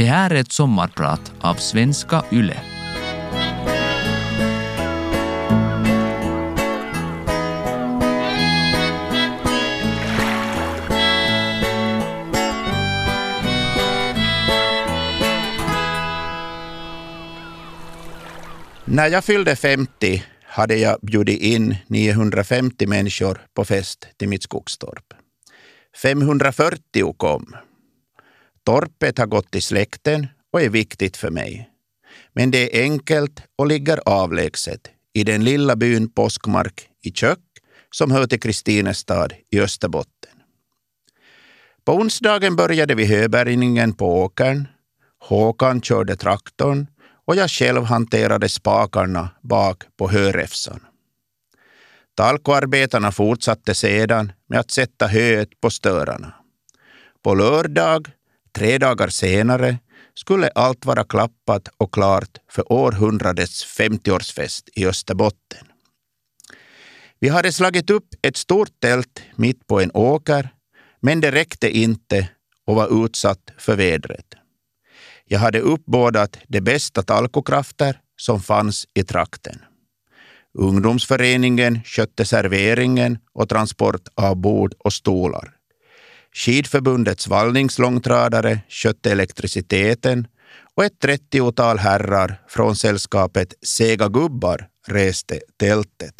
Det här är ett sommarprat av Svenska Yle. När jag fyllde 50 hade jag bjudit in 950 människor på fest till mitt skogstorp. 540 kom. Torpet har gått i släkten och är viktigt för mig. Men det är enkelt och ligger avlägset i den lilla byn Påskmark i Kök som hör till Kristinestad i Österbotten. På onsdagen började vi höbärgningen på åkern. Håkan körde traktorn och jag själv hanterade spakarna bak på höräfsan. Talkoarbetarna fortsatte sedan med att sätta höet på störarna. På lördag, tre dagar senare, skulle allt vara klappat och klart för århundradets 50-årsfest i Österbotten. Vi hade slagit upp ett stort tält mitt på en åker, men det räckte inte och var utsatt för vädret. Jag hade uppbådat de bästa talkokrafter som fanns i trakten. Ungdomsföreningen skötte serveringen och transport av bord och stolar. Skidförbundets vallningslångtradare skötte elektriciteten och ett trettiotal herrar från sällskapet Sega gubbar reste tältet.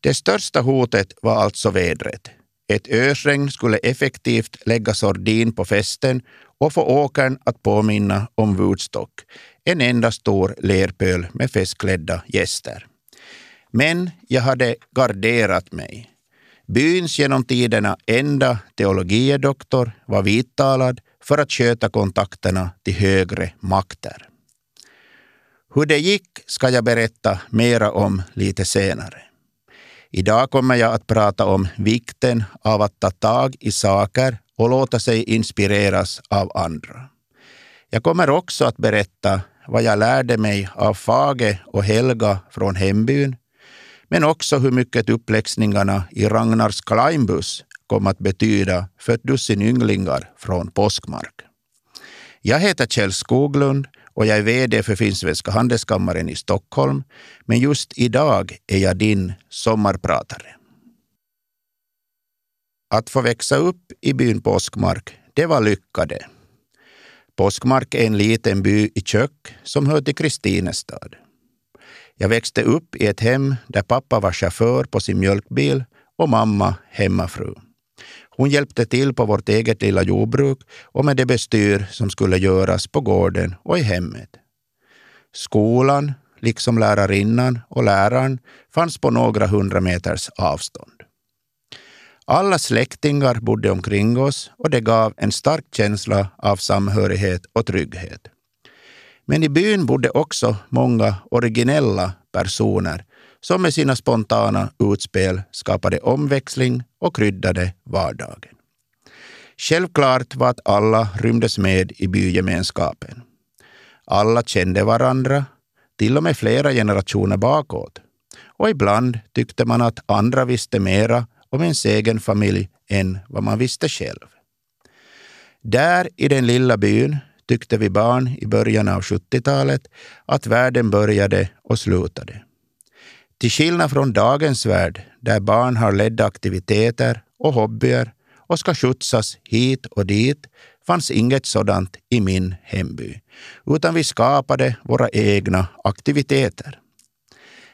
Det största hotet var alltså vädret. Ett ösregn skulle effektivt lägga sordin på festen och få åkern att påminna om Woodstock, en enda stor lerpöl med festklädda gäster. Men jag hade garderat mig. Byns genom tiderna enda teologiedoktor var vittalad för att sköta kontakterna till högre makter. Hur det gick ska jag berätta mera om lite senare. Idag kommer jag att prata om vikten av att ta tag i saker och låta sig inspireras av andra. Jag kommer också att berätta vad jag lärde mig av Fage och Helga från hembyn, men också hur mycket uppläxningarna i Ragnars Kleinbus kom att betyda för ett dussin ynglingar från Påskmark. Jag heter Kjell Skoglund och jag är VD för Finnsvenska handelskammaren i Stockholm, men just idag är jag din sommarpratare. Att få växa upp i byn Påskmark, det var lyckade. Påskmark är en liten by i Kök som hör till Kristinestad. Jag växte upp i ett hem där pappa var chaufför på sin mjölkbil och mamma hemmafru. Hon hjälpte till på vårt eget lilla jordbruk och med det bestyr som skulle göras på gården och i hemmet. Skolan, liksom lärarinnan och läraren, fanns på några hundra meters avstånd. Alla släktingar bodde omkring oss och det gav en stark känsla av samhörighet och trygghet. Men i byn bodde också många originella personer som med sina spontana utspel skapade omväxling och kryddade vardagen. Självklart var att alla rymdes med i bygemenskapen. Alla kände varandra, till och med flera generationer bakåt. Och ibland tyckte man att andra visste mera om ens egen familj än vad man visste själv. Där i den lilla byn tyckte vi barn i början av 70-talet att världen började och slutade. Till skillnad från dagens värld, där barn har ledda aktiviteter och hobbyer och ska skjutsas hit och dit, fanns inget sådant i min hemby, utan vi skapade våra egna aktiviteter.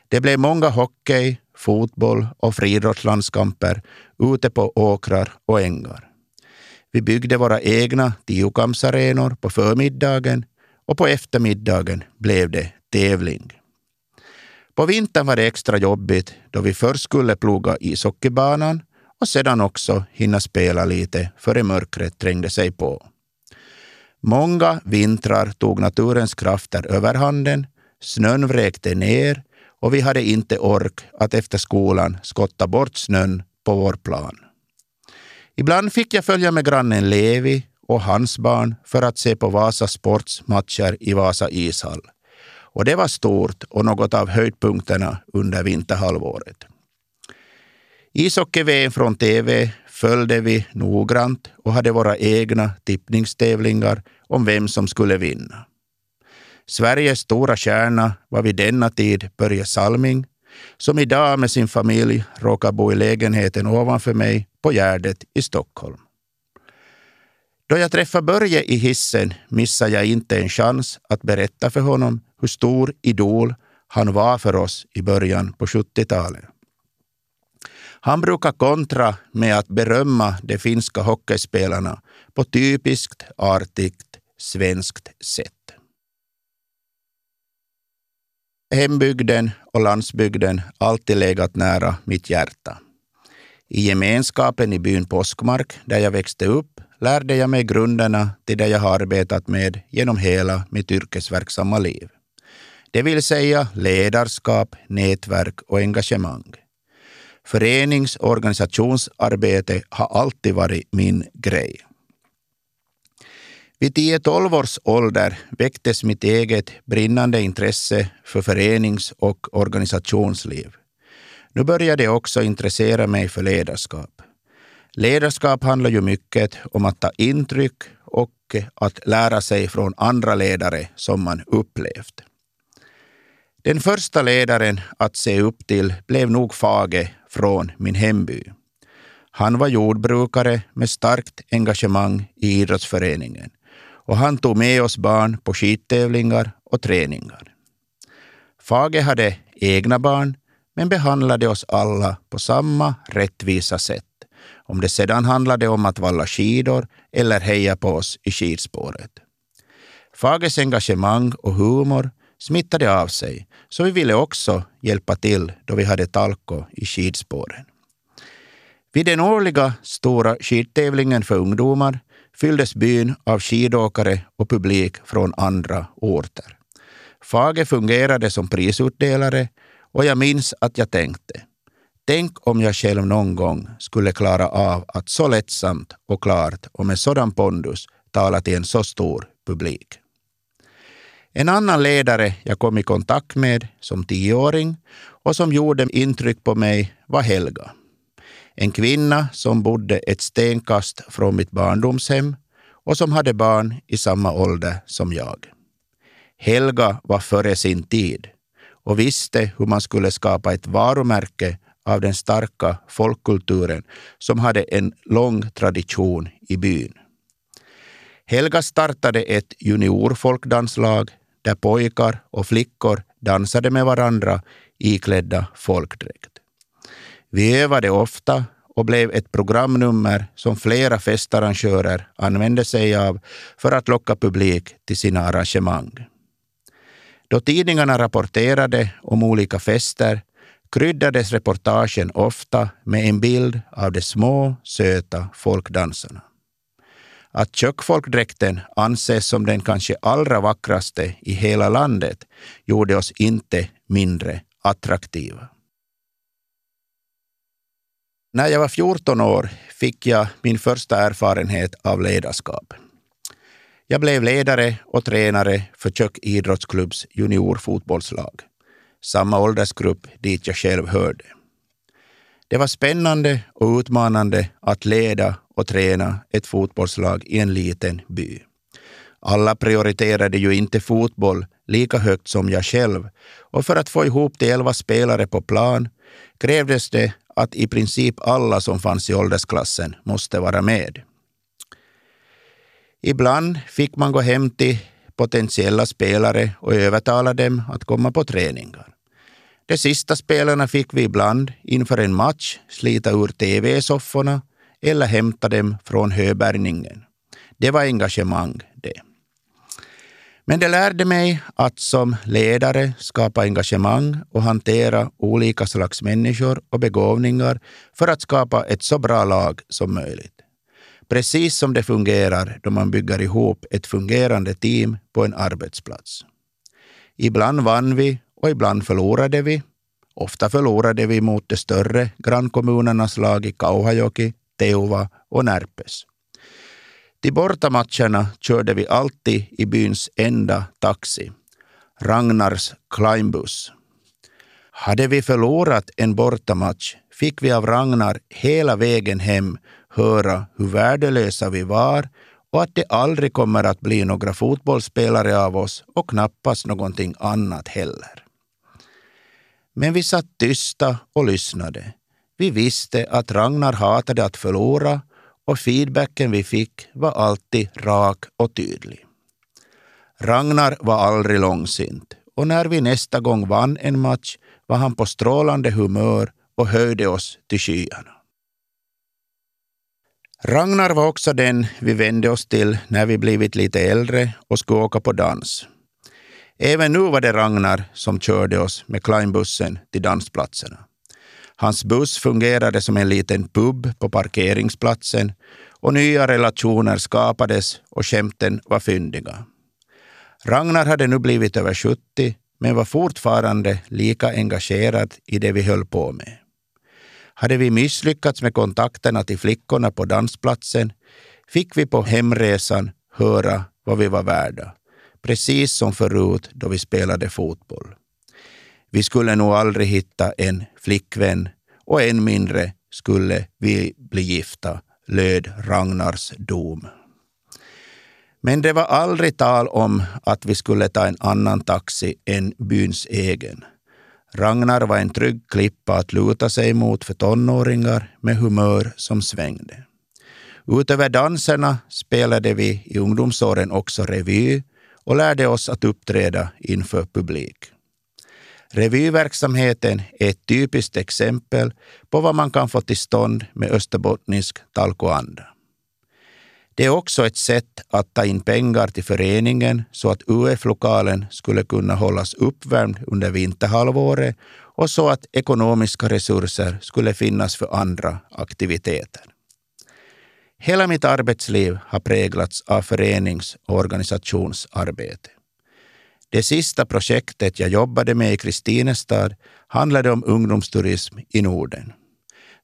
Det blev många hockey, fotboll och friidrottslandskamper ute på åkrar och ängar. Vi byggde våra egna tiokampsarenor på förmiddagen och på eftermiddagen blev det tävling. På vintern var det extra jobbigt då vi först skulle ploga ishockeybanan och sedan också hinna spela lite före mörkret trängde sig på. Många vintrar tog naturens krafter överhanden, snön vräkte ner och vi hade inte ork att efter skolan skotta bort snön på vår plan. Ibland fick jag följa med grannen Levi och hans barn för att se på Vasa Sports matcher i Vasa ishall. Och det var stort och något av höjdpunkterna under vinterhalvåret. Ishockey-VM från TV följde vi noggrant och hade våra egna tippningstävlingar om vem som skulle vinna. Sveriges stora stjärna var vid denna tid Börje Salming, som idag med sin familj råkar bo i lägenheten ovanför mig på Gärdet i Stockholm. Då jag träffade Börje i hissen missade jag inte en chans att berätta för honom hur stor idol han var för oss i början på 70-talet. Han brukar kontra med att berömma de finska hockeyspelarna på typiskt artigt svenskt sätt. Hembygden och landsbygden alltid legat nära mitt hjärta. I gemenskapen i byn Påskmark, där jag växte upp, lärde jag mig grunderna till det jag har arbetat med genom hela mitt yrkesverksamma liv. Det vill säga ledarskap, nätverk och engagemang. Förenings och organisationsarbete har alltid varit min grej. Vid 10-12 års ålder väcktes mitt eget brinnande intresse för förenings och organisationsliv. Nu började jag också intressera mig för ledarskap. Ledarskap handlar ju mycket om att ta intryck och att lära sig från andra ledare som man upplevt. Den första ledaren att se upp till blev nog Fage från min hemby. Han var jordbrukare med starkt engagemang i idrottsföreningen och han tog med oss barn på skidtävlingar och träningar. Fage hade egna barn men behandlade oss alla på samma rättvisa sätt om det sedan handlade om att valla skidor eller heja på oss i skidspåret. Fages engagemang och humor smittade av sig, så vi ville också hjälpa till då vi hade talko i skidspåren. Vid den årliga stora skidtävlingen för ungdomar fylldes byn av skidåkare och publik från andra orter. Fage fungerade som prisutdelare och jag minns att jag tänkte Tänk om jag själv någon gång skulle klara av att så lättsamt och klart och med sådan pondus tala till en så stor publik. En annan ledare jag kom i kontakt med som tioåring och som gjorde intryck på mig var Helga. En kvinna som bodde ett stenkast från mitt barndomshem och som hade barn i samma ålder som jag. Helga var före sin tid och visste hur man skulle skapa ett varumärke av den starka folkkulturen som hade en lång tradition i byn. Helga startade ett juniorfolkdanslag där pojkar och flickor dansade med varandra iklädda folkdräkt. Vi övade ofta och blev ett programnummer som flera festarrangörer använde sig av för att locka publik till sina arrangemang. Då tidningarna rapporterade om olika fester kryddades reportagen ofta med en bild av de små, söta folkdansarna. Att kökfolkdräkten anses som den kanske allra vackraste i hela landet gjorde oss inte mindre attraktiva. När jag var 14 år fick jag min första erfarenhet av ledarskap. Jag blev ledare och tränare för Kök idrottsklubbs juniorfotbollslag, samma åldersgrupp dit jag själv hörde. Det var spännande och utmanande att leda och träna ett fotbollslag i en liten by. Alla prioriterade ju inte fotboll lika högt som jag själv och för att få ihop de elva spelare på plan krävdes det att i princip alla som fanns i åldersklassen måste vara med. Ibland fick man gå hem till potentiella spelare och övertala dem att komma på träningar. De sista spelarna fick vi ibland inför en match slita ur tv-sofforna eller hämta dem från höbärgningen. Det var engagemang det. Men det lärde mig att som ledare skapa engagemang och hantera olika slags människor och begåvningar för att skapa ett så bra lag som möjligt. Precis som det fungerar då man bygger ihop ett fungerande team på en arbetsplats. Ibland vann vi och ibland förlorade vi. Ofta förlorade vi mot de större grannkommunernas lag i Kauhajoki, Teuva och Närpes. Till bortamatcherna körde vi alltid i byns enda taxi, Ragnars Climbus. Hade vi förlorat en bortamatch fick vi av Ragnar hela vägen hem höra hur värdelösa vi var och att det aldrig kommer att bli några fotbollsspelare av oss och knappast någonting annat heller. Men vi satt tysta och lyssnade. Vi visste att Ragnar hatade att förlora och feedbacken vi fick var alltid rak och tydlig. Ragnar var aldrig långsint och när vi nästa gång vann en match var han på strålande humör och höjde oss till skyarna. Ragnar var också den vi vände oss till när vi blivit lite äldre och skulle åka på dans. Även nu var det Ragnar som körde oss med Kleinbussen till dansplatserna. Hans buss fungerade som en liten pub på parkeringsplatsen och nya relationer skapades och skämten var fyndiga. Ragnar hade nu blivit över 70 men var fortfarande lika engagerad i det vi höll på med. Hade vi misslyckats med kontakterna till flickorna på dansplatsen fick vi på hemresan höra vad vi var värda, precis som förut då vi spelade fotboll. Vi skulle nog aldrig hitta en flickvän och än mindre skulle vi bli gifta, löd Ragnars dom. Men det var aldrig tal om att vi skulle ta en annan taxi än byns egen. Ragnar var en trygg klippa att luta sig mot för tonåringar med humör som svängde. Utöver danserna spelade vi i ungdomsåren också revy och lärde oss att uppträda inför publik. Revyverksamheten är ett typiskt exempel på vad man kan få till stånd med österbottnisk talkoanda. Det är också ett sätt att ta in pengar till föreningen så att UF-lokalen skulle kunna hållas uppvärmd under vinterhalvåret och så att ekonomiska resurser skulle finnas för andra aktiviteter. Hela mitt arbetsliv har präglats av förenings och organisationsarbete. Det sista projektet jag jobbade med i Kristinestad handlade om ungdomsturism i Norden.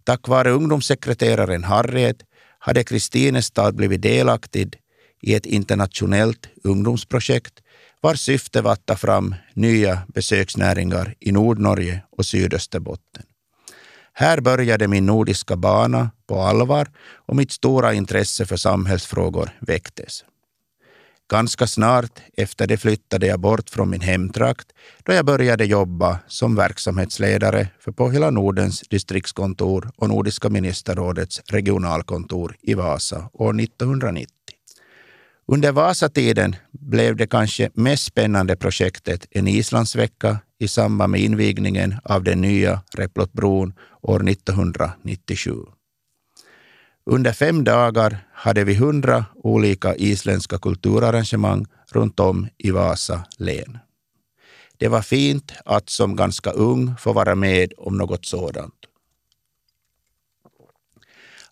Tack vare ungdomssekreteraren Harriet hade Kristinestad blivit delaktig i ett internationellt ungdomsprojekt vars syfte var att ta fram nya besöksnäringar i Nordnorge och Sydösterbotten. Här började min nordiska bana på allvar och mitt stora intresse för samhällsfrågor väcktes. Ganska snart efter det flyttade jag bort från min hemtrakt då jag började jobba som verksamhetsledare för på hela Nordens distriktskontor och Nordiska ministerrådets regionalkontor i Vasa år 1990. Under Vasatiden blev det kanske mest spännande projektet en Islandsvecka i samband med invigningen av den nya Replotbron år 1997. Under fem dagar hade vi hundra olika isländska kulturarrangemang runt om i Vasa län. Det var fint att som ganska ung få vara med om något sådant.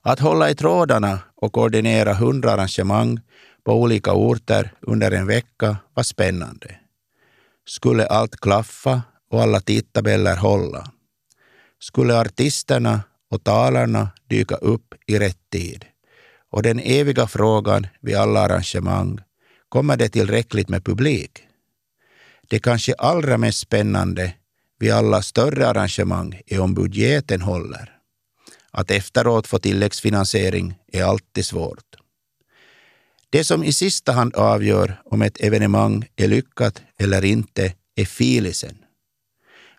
Att hålla i trådarna och koordinera hundra arrangemang på olika orter under en vecka var spännande. Skulle allt klaffa och alla tidtabeller hålla? Skulle artisterna och talarna dyka upp i rätt tid. Och den eviga frågan vid alla arrangemang, kommer det tillräckligt med publik? Det kanske allra mest spännande vid alla större arrangemang är om budgeten håller. Att efteråt få tilläggsfinansiering är alltid svårt. Det som i sista hand avgör om ett evenemang är lyckat eller inte är filisen.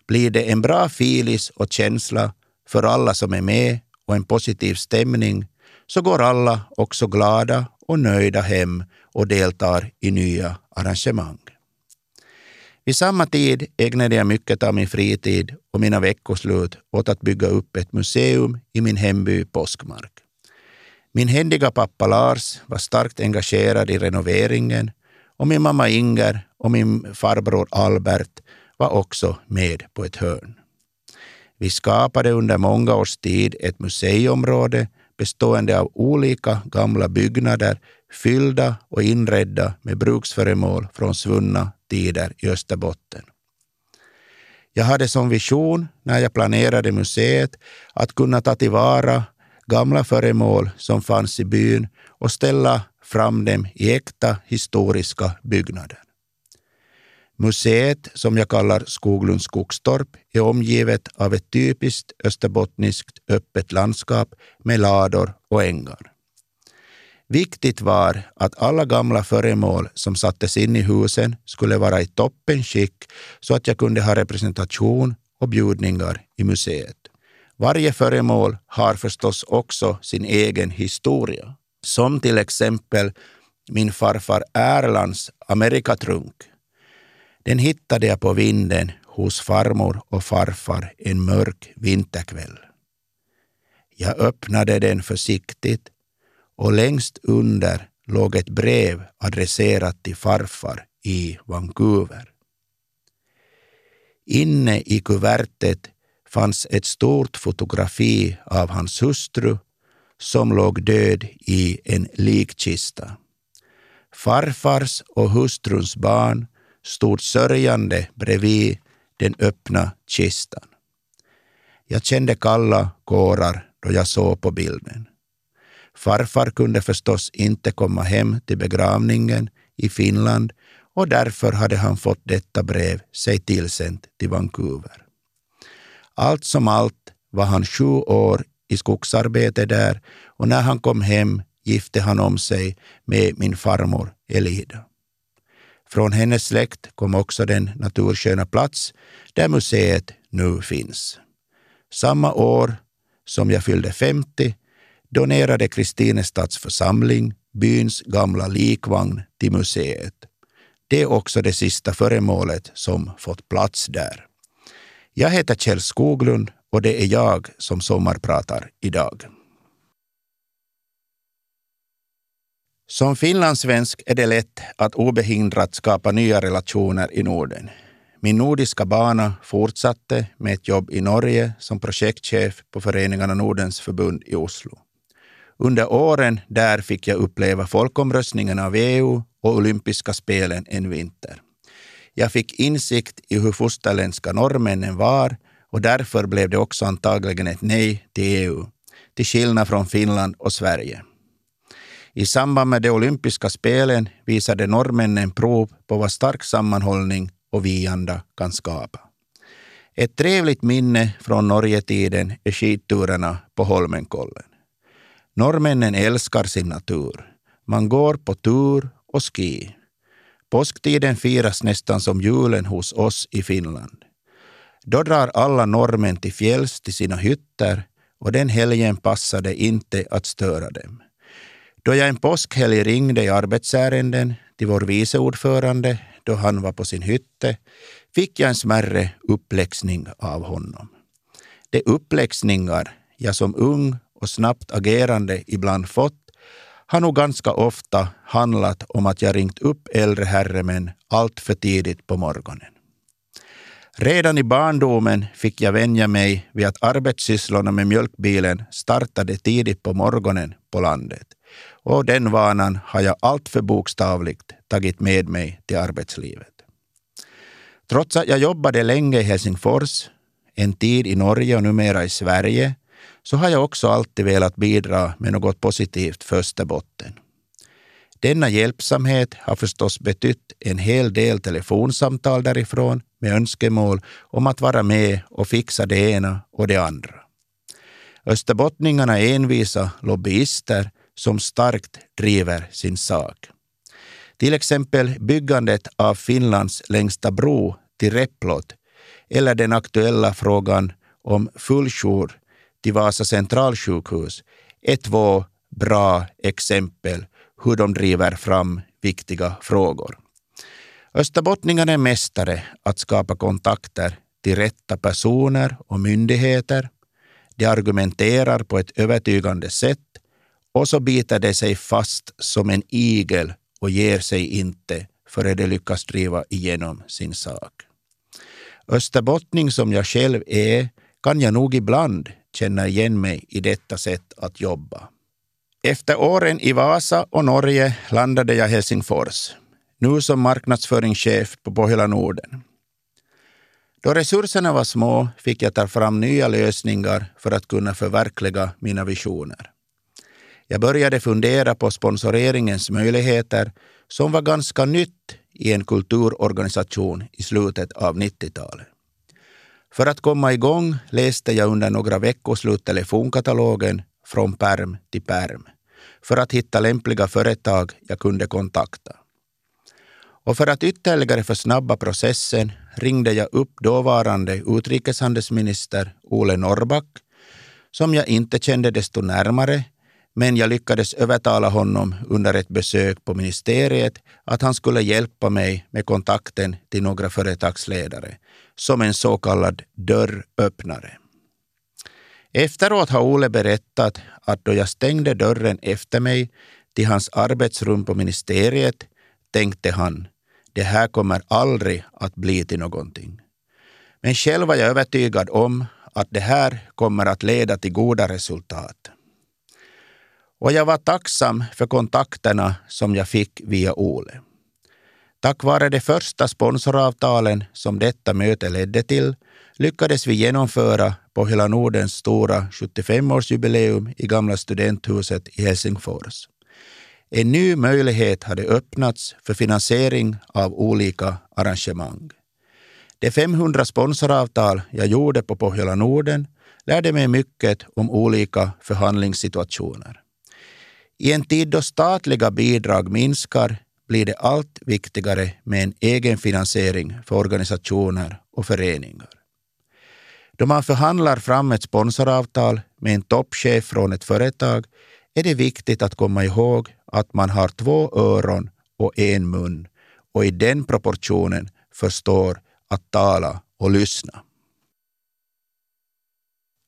Blir det en bra filis och känsla för alla som är med och en positiv stämning så går alla också glada och nöjda hem och deltar i nya arrangemang. Vid samma tid ägnade jag mycket av min fritid och mina veckoslut åt att bygga upp ett museum i min hemby Påskmark. Min händiga pappa Lars var starkt engagerad i renoveringen och min mamma Inger och min farbror Albert var också med på ett hörn. Vi skapade under många års tid ett museiområde bestående av olika gamla byggnader fyllda och inredda med bruksföremål från svunna tider i Österbotten. Jag hade som vision när jag planerade museet att kunna ta tillvara gamla föremål som fanns i byn och ställa fram dem i äkta historiska byggnader. Museet, som jag kallar Skoglunds skogstorp, är omgivet av ett typiskt österbottniskt öppet landskap med lador och ängar. Viktigt var att alla gamla föremål som sattes in i husen skulle vara i toppenskick så att jag kunde ha representation och bjudningar i museet. Varje föremål har förstås också sin egen historia, som till exempel min farfar Erlands Amerikatrunk. Den hittade jag på vinden hos farmor och farfar en mörk vinterkväll. Jag öppnade den försiktigt och längst under låg ett brev adresserat till farfar i Vancouver. Inne i kuvertet fanns ett stort fotografi av hans hustru som låg död i en likkista. Farfars och hustruns barn stod sörjande bredvid den öppna kistan. Jag kände kalla kårar då jag såg på bilden. Farfar kunde förstås inte komma hem till begravningen i Finland och därför hade han fått detta brev sig tillsänt till Vancouver. Allt som allt var han sju år i skogsarbete där och när han kom hem gifte han om sig med min farmor Elida. Från hennes släkt kom också den natursköna plats där museet nu finns. Samma år som jag fyllde 50 donerade Kristinestads församling byns gamla likvagn till museet. Det är också det sista föremålet som fått plats där. Jag heter Kjell Skoglund och det är jag som sommarpratar idag. Som finlandssvensk är det lätt att obehindrat skapa nya relationer i Norden. Min nordiska bana fortsatte med ett jobb i Norge som projektchef på Föreningarna Nordens förbund i Oslo. Under åren där fick jag uppleva folkomröstningen av EU och olympiska spelen en vinter. Jag fick insikt i hur fosterländska norrmännen var och därför blev det också antagligen ett nej till EU, till skillnad från Finland och Sverige. I samband med de olympiska spelen visade norrmännen prov på vad stark sammanhållning och vianda kan skapa. Ett trevligt minne från Norgetiden är skidturerna på Holmenkollen. Norrmännen älskar sin natur. Man går på tur och ski. Påsktiden firas nästan som julen hos oss i Finland. Då drar alla norrmän till fjälls till sina hytter och den helgen passade inte att störa dem. Då jag en påskhelg ringde i arbetsärenden till vår vice ordförande då han var på sin hytte fick jag en smärre uppläxning av honom. De uppläxningar jag som ung och snabbt agerande ibland fått har nog ganska ofta handlat om att jag ringt upp äldre herremän allt för tidigt på morgonen. Redan i barndomen fick jag vänja mig vid att arbetssysslorna med mjölkbilen startade tidigt på morgonen på landet. Och den vanan har jag alltför bokstavligt tagit med mig till arbetslivet. Trots att jag jobbade länge i Helsingfors, en tid i Norge och numera i Sverige, så har jag också alltid velat bidra med något positivt för Österbotten. Denna hjälpsamhet har förstås betytt en hel del telefonsamtal därifrån med önskemål om att vara med och fixa det ena och det andra. Österbottningarna är envisa lobbyister som starkt driver sin sak. Till exempel byggandet av Finlands längsta bro till Replot eller den aktuella frågan om fulljour till Vasa centralsjukhus är två bra exempel hur de driver fram viktiga frågor. Österbottningarna är mästare att skapa kontakter till rätta personer och myndigheter. De argumenterar på ett övertygande sätt och så biter de sig fast som en igel och ger sig inte före de lyckas driva igenom sin sak. Österbottning som jag själv är kan jag nog ibland känna igen mig i detta sätt att jobba. Efter åren i Vasa och Norge landade jag i Helsingfors, nu som marknadsföringschef på Pohjola Norden. Då resurserna var små fick jag ta fram nya lösningar för att kunna förverkliga mina visioner. Jag började fundera på sponsoreringens möjligheter som var ganska nytt i en kulturorganisation i slutet av 90-talet. För att komma igång läste jag under några veckoslut telefonkatalogen från perm till perm för att hitta lämpliga företag jag kunde kontakta. Och för att ytterligare försnabba processen ringde jag upp dåvarande utrikeshandelsminister Ole Norrback, som jag inte kände desto närmare, men jag lyckades övertala honom under ett besök på ministeriet att han skulle hjälpa mig med kontakten till några företagsledare, som en så kallad dörröppnare. Efteråt har Ole berättat att då jag stängde dörren efter mig till hans arbetsrum på ministeriet tänkte han det här kommer aldrig att bli till någonting. Men själv var jag övertygad om att det här kommer att leda till goda resultat. Och jag var tacksam för kontakterna som jag fick via Ole. Tack vare de första sponsoravtalen som detta möte ledde till lyckades vi genomföra på hela Nordens stora 75-årsjubileum i gamla studenthuset i Helsingfors. En ny möjlighet hade öppnats för finansiering av olika arrangemang. De 500 sponsoravtal jag gjorde på Pohjola Norden lärde mig mycket om olika förhandlingssituationer. I en tid då statliga bidrag minskar blir det allt viktigare med en egen finansiering för organisationer och föreningar. Då man förhandlar fram ett sponsoravtal med en toppchef från ett företag är det viktigt att komma ihåg att man har två öron och en mun och i den proportionen förstår att tala och lyssna.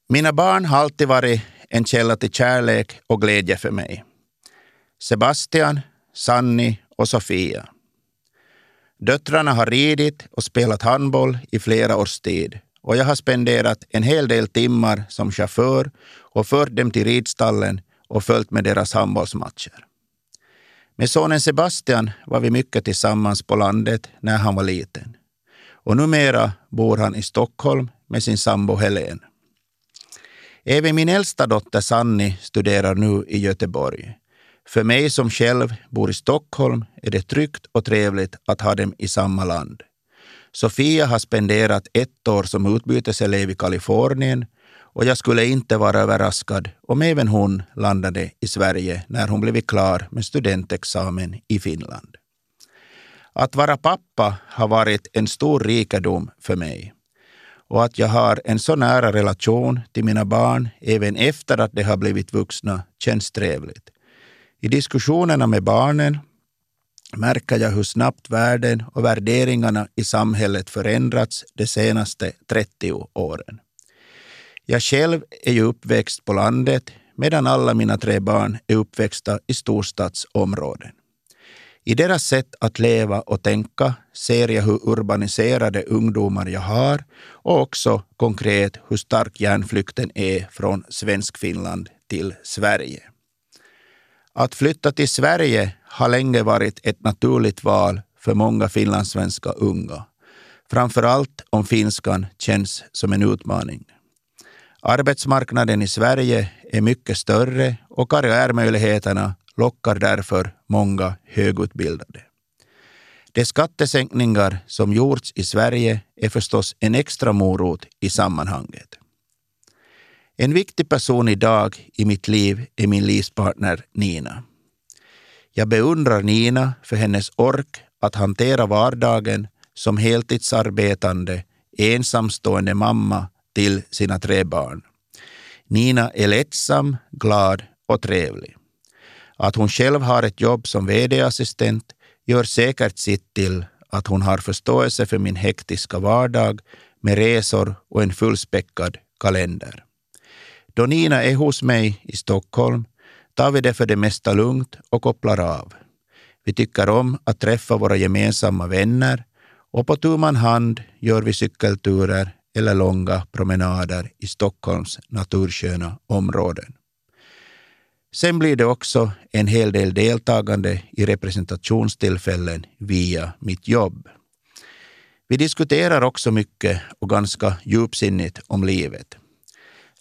Mina barn har alltid varit en källa till kärlek och glädje för mig. Sebastian, Sanni och Sofia. Döttrarna har ridit och spelat handboll i flera års tid och jag har spenderat en hel del timmar som chaufför och fört dem till ridstallen och följt med deras handbollsmatcher. Med sonen Sebastian var vi mycket tillsammans på landet när han var liten. Och numera bor han i Stockholm med sin sambo Helen. Även min äldsta dotter Sanni studerar nu i Göteborg. För mig som själv bor i Stockholm är det tryggt och trevligt att ha dem i samma land. Sofia har spenderat ett år som utbyteselev i Kalifornien och jag skulle inte vara överraskad om även hon landade i Sverige när hon blivit klar med studentexamen i Finland. Att vara pappa har varit en stor rikedom för mig och att jag har en så nära relation till mina barn även efter att de har blivit vuxna känns trevligt. I diskussionerna med barnen märker jag hur snabbt världen och värderingarna i samhället förändrats de senaste 30 åren. Jag själv är ju uppväxt på landet medan alla mina tre barn är uppväxta i storstadsområden. I deras sätt att leva och tänka ser jag hur urbaniserade ungdomar jag har och också konkret hur stark järnflykten är från Svenskfinland till Sverige. Att flytta till Sverige har länge varit ett naturligt val för många finlandssvenska unga. Framför allt om finskan känns som en utmaning. Arbetsmarknaden i Sverige är mycket större och karriärmöjligheterna lockar därför många högutbildade. De skattesänkningar som gjorts i Sverige är förstås en extra morot i sammanhanget. En viktig person idag i mitt liv är min livspartner Nina. Jag beundrar Nina för hennes ork att hantera vardagen som heltidsarbetande, ensamstående mamma till sina tre barn. Nina är lättsam, glad och trevlig. Att hon själv har ett jobb som VD-assistent gör säkert sitt till att hon har förståelse för min hektiska vardag med resor och en fullspäckad kalender. Då Nina är hos mig i Stockholm tar vi det för det mesta lugnt och kopplar av. Vi tycker om att träffa våra gemensamma vänner och på tu man hand gör vi cykelturer eller långa promenader i Stockholms natursköna områden. Sen blir det också en hel del deltagande i representationstillfällen via mitt jobb. Vi diskuterar också mycket och ganska djupsinnigt om livet.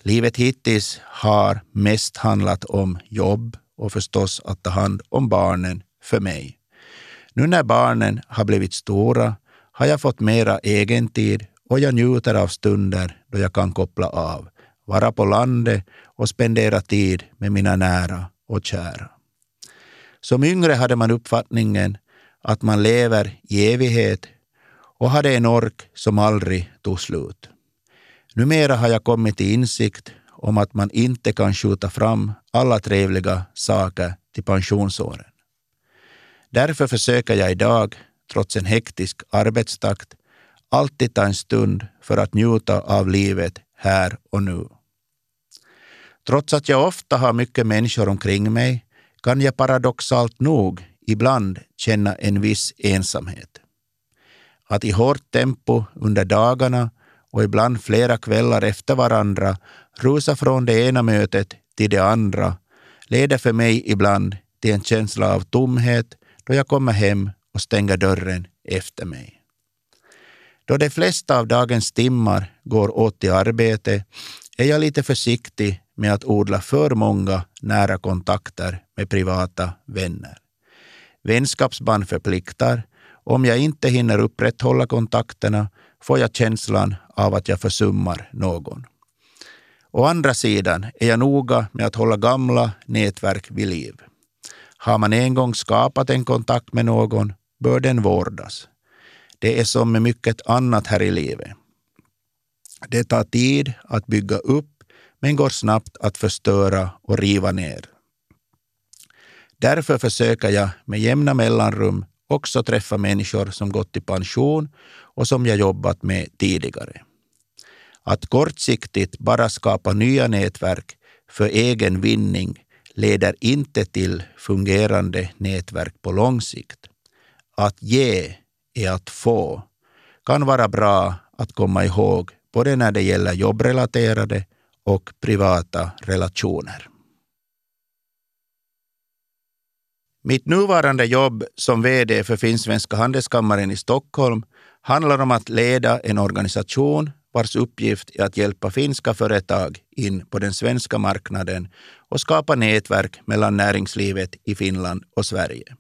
Livet hittills har mest handlat om jobb och förstås att ta hand om barnen för mig. Nu när barnen har blivit stora har jag fått mera egen tid och jag njuter av stunder då jag kan koppla av. vara på landet och spendera tid med mina nära och kära. Som yngre hade man uppfattningen att man lever i evighet och hade en ork som aldrig tog slut. Numera har jag kommit till insikt om att man inte kan skjuta fram alla trevliga saker till pensionsåren. Därför försöker jag idag, trots en hektisk arbetstakt, alltid ta en stund för att njuta av livet här och nu. Trots att jag ofta har mycket människor omkring mig kan jag paradoxalt nog ibland känna en viss ensamhet. Att i hårt tempo under dagarna och ibland flera kvällar efter varandra rusa från det ena mötet till det andra leder för mig ibland till en känsla av tomhet då jag kommer hem och stänger dörren efter mig. Då de flesta av dagens timmar går åt till arbete är jag lite försiktig med att odla för många nära kontakter med privata vänner. Vänskapsband förpliktar. Om jag inte hinner upprätthålla kontakterna får jag känslan av att jag försummar någon. Å andra sidan är jag noga med att hålla gamla nätverk vid liv. Har man en gång skapat en kontakt med någon bör den vårdas. Det är som med mycket annat här i livet. Det tar tid att bygga upp men går snabbt att förstöra och riva ner. Därför försöker jag med jämna mellanrum också träffa människor som gått i pension och som jag jobbat med tidigare. Att kortsiktigt bara skapa nya nätverk för egen vinning leder inte till fungerande nätverk på lång sikt. Att ge är att få kan vara bra att komma ihåg både när det gäller jobbrelaterade och privata relationer. Mitt nuvarande jobb som VD för Finnsvenska handelskammaren i Stockholm handlar om att leda en organisation vars uppgift är att hjälpa finska företag in på den svenska marknaden och skapa nätverk mellan näringslivet i Finland och Sverige.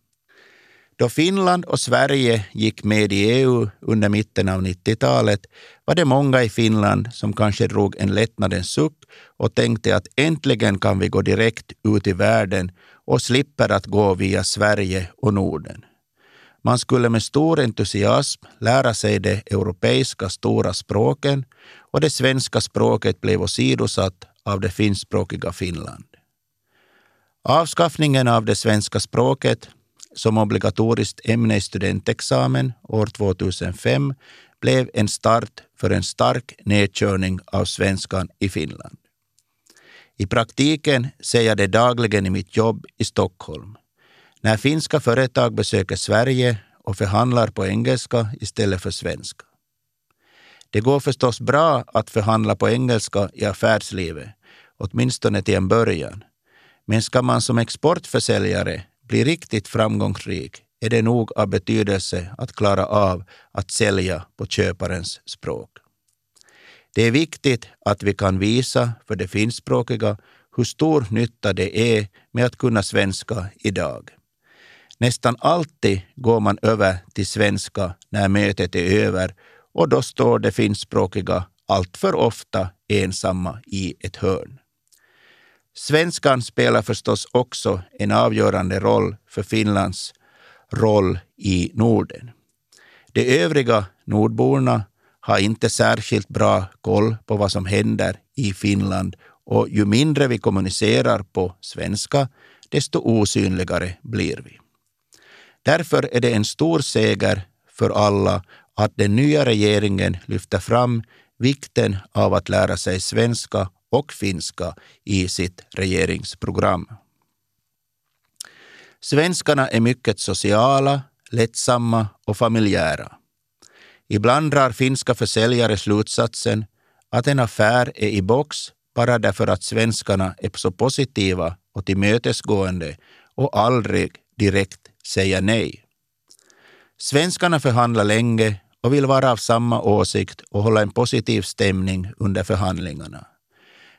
Då Finland och Sverige gick med i EU under mitten av 90-talet var det många i Finland som kanske drog en lättnadens suck och tänkte att äntligen kan vi gå direkt ut i världen och slipper att gå via Sverige och Norden. Man skulle med stor entusiasm lära sig de europeiska stora språken och det svenska språket blev åsidosatt av det finskspråkiga Finland. Avskaffningen av det svenska språket som obligatoriskt ämne i studentexamen år 2005 blev en start för en stark nedkörning av svenskan i Finland. I praktiken ser jag det dagligen i mitt jobb i Stockholm. När finska företag besöker Sverige och förhandlar på engelska istället för svenska. Det går förstås bra att förhandla på engelska i affärslivet, åtminstone till en början. Men ska man som exportförsäljare bli riktigt framgångsrik är det nog av betydelse att klara av att sälja på köparens språk. Det är viktigt att vi kan visa för de finskspråkiga hur stor nytta det är med att kunna svenska idag. Nästan alltid går man över till svenska när mötet är över och då står de finskspråkiga alltför ofta ensamma i ett hörn. Svenskan spelar förstås också en avgörande roll för Finlands roll i Norden. De övriga nordborna har inte särskilt bra koll på vad som händer i Finland och ju mindre vi kommunicerar på svenska, desto osynligare blir vi. Därför är det en stor seger för alla att den nya regeringen lyfter fram vikten av att lära sig svenska och finska i sitt regeringsprogram. Svenskarna är mycket sociala, lättsamma och familjära. Ibland drar finska försäljare slutsatsen att en affär är i box bara därför att svenskarna är så positiva och tillmötesgående och aldrig direkt säger nej. Svenskarna förhandlar länge och vill vara av samma åsikt och hålla en positiv stämning under förhandlingarna.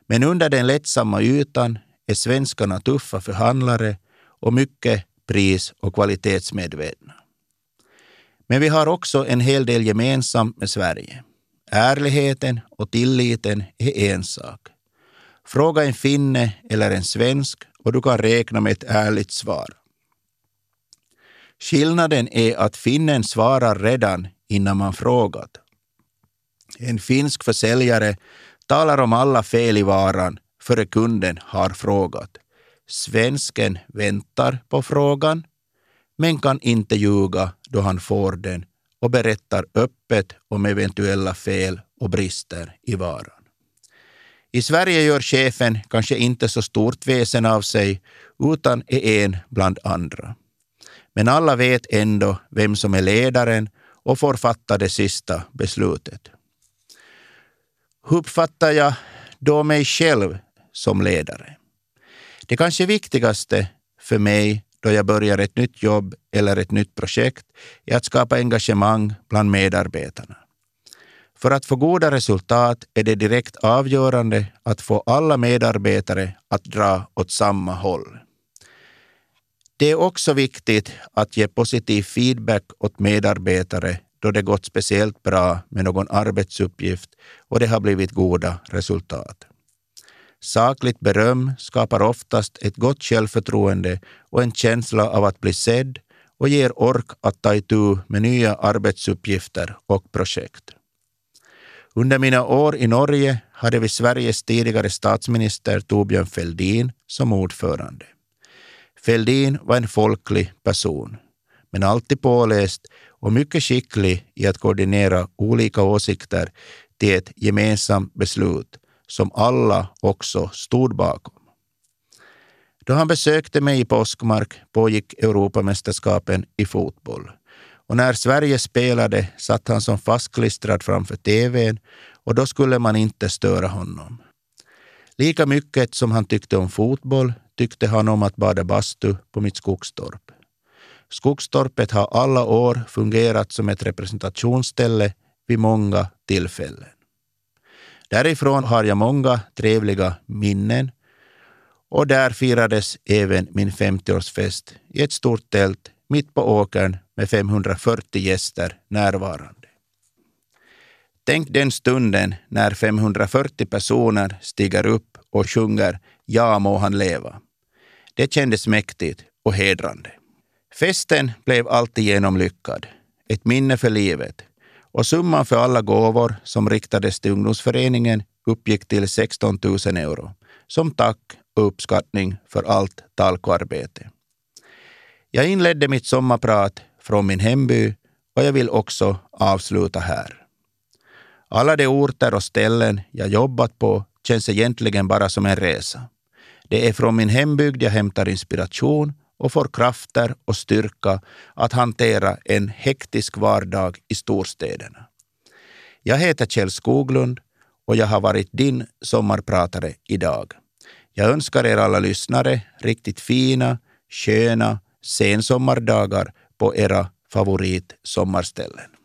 Men under den lättsamma ytan är svenskarna tuffa förhandlare och mycket pris och kvalitetsmedvetna. Men vi har också en hel del gemensamt med Sverige. Ärligheten och tilliten är en sak. Fråga en finne eller en svensk och du kan räkna med ett ärligt svar. Skillnaden är att finnen svarar redan innan man frågat. En finsk försäljare talar om alla fel i varan före kunden har frågat. Svensken väntar på frågan, men kan inte ljuga då han får den och berättar öppet om eventuella fel och brister i varan. I Sverige gör chefen kanske inte så stort väsen av sig utan är en bland andra. Men alla vet ändå vem som är ledaren och får fatta det sista beslutet. Hur uppfattar jag då mig själv som ledare? Det kanske viktigaste för mig då jag börjar ett nytt jobb eller ett nytt projekt är att skapa engagemang bland medarbetarna. För att få goda resultat är det direkt avgörande att få alla medarbetare att dra åt samma håll. Det är också viktigt att ge positiv feedback åt medarbetare då det gått speciellt bra med någon arbetsuppgift och det har blivit goda resultat. Sakligt beröm skapar oftast ett gott självförtroende och en känsla av att bli sedd och ger ork att ta itu med nya arbetsuppgifter och projekt. Under mina år i Norge hade vi Sveriges tidigare statsminister Torbjörn Fälldin som ordförande. Fälldin var en folklig person, men alltid påläst och mycket skicklig i att koordinera olika åsikter till ett gemensamt beslut som alla också stod bakom. Då han besökte mig i Påskmark pågick Europamästerskapen i fotboll. Och när Sverige spelade satt han som fastklistrad framför tvn och då skulle man inte störa honom. Lika mycket som han tyckte om fotboll tyckte han om att bada bastu på mitt skogstorp. Skogstorpet har alla år fungerat som ett representationsställe vid många tillfällen. Därifrån har jag många trevliga minnen och där firades även min 50-årsfest i ett stort tält mitt på åkern med 540 gäster närvarande. Tänk den stunden när 540 personer stiger upp och sjunger Ja må han leva. Det kändes mäktigt och hedrande. Festen blev alltigenom lyckad. Ett minne för livet. Och summan för alla gåvor som riktades till ungdomsföreningen uppgick till 16 000 euro. Som tack och uppskattning för allt talkoarbete. Jag inledde mitt sommarprat från min hemby och jag vill också avsluta här. Alla de orter och ställen jag jobbat på känns egentligen bara som en resa. Det är från min hembygd jag hämtar inspiration och får krafter och styrka att hantera en hektisk vardag i storstäderna. Jag heter Kjell Skoglund och jag har varit din sommarpratare idag. Jag önskar er alla lyssnare riktigt fina, sköna sensommardagar på era favoritsommarställen.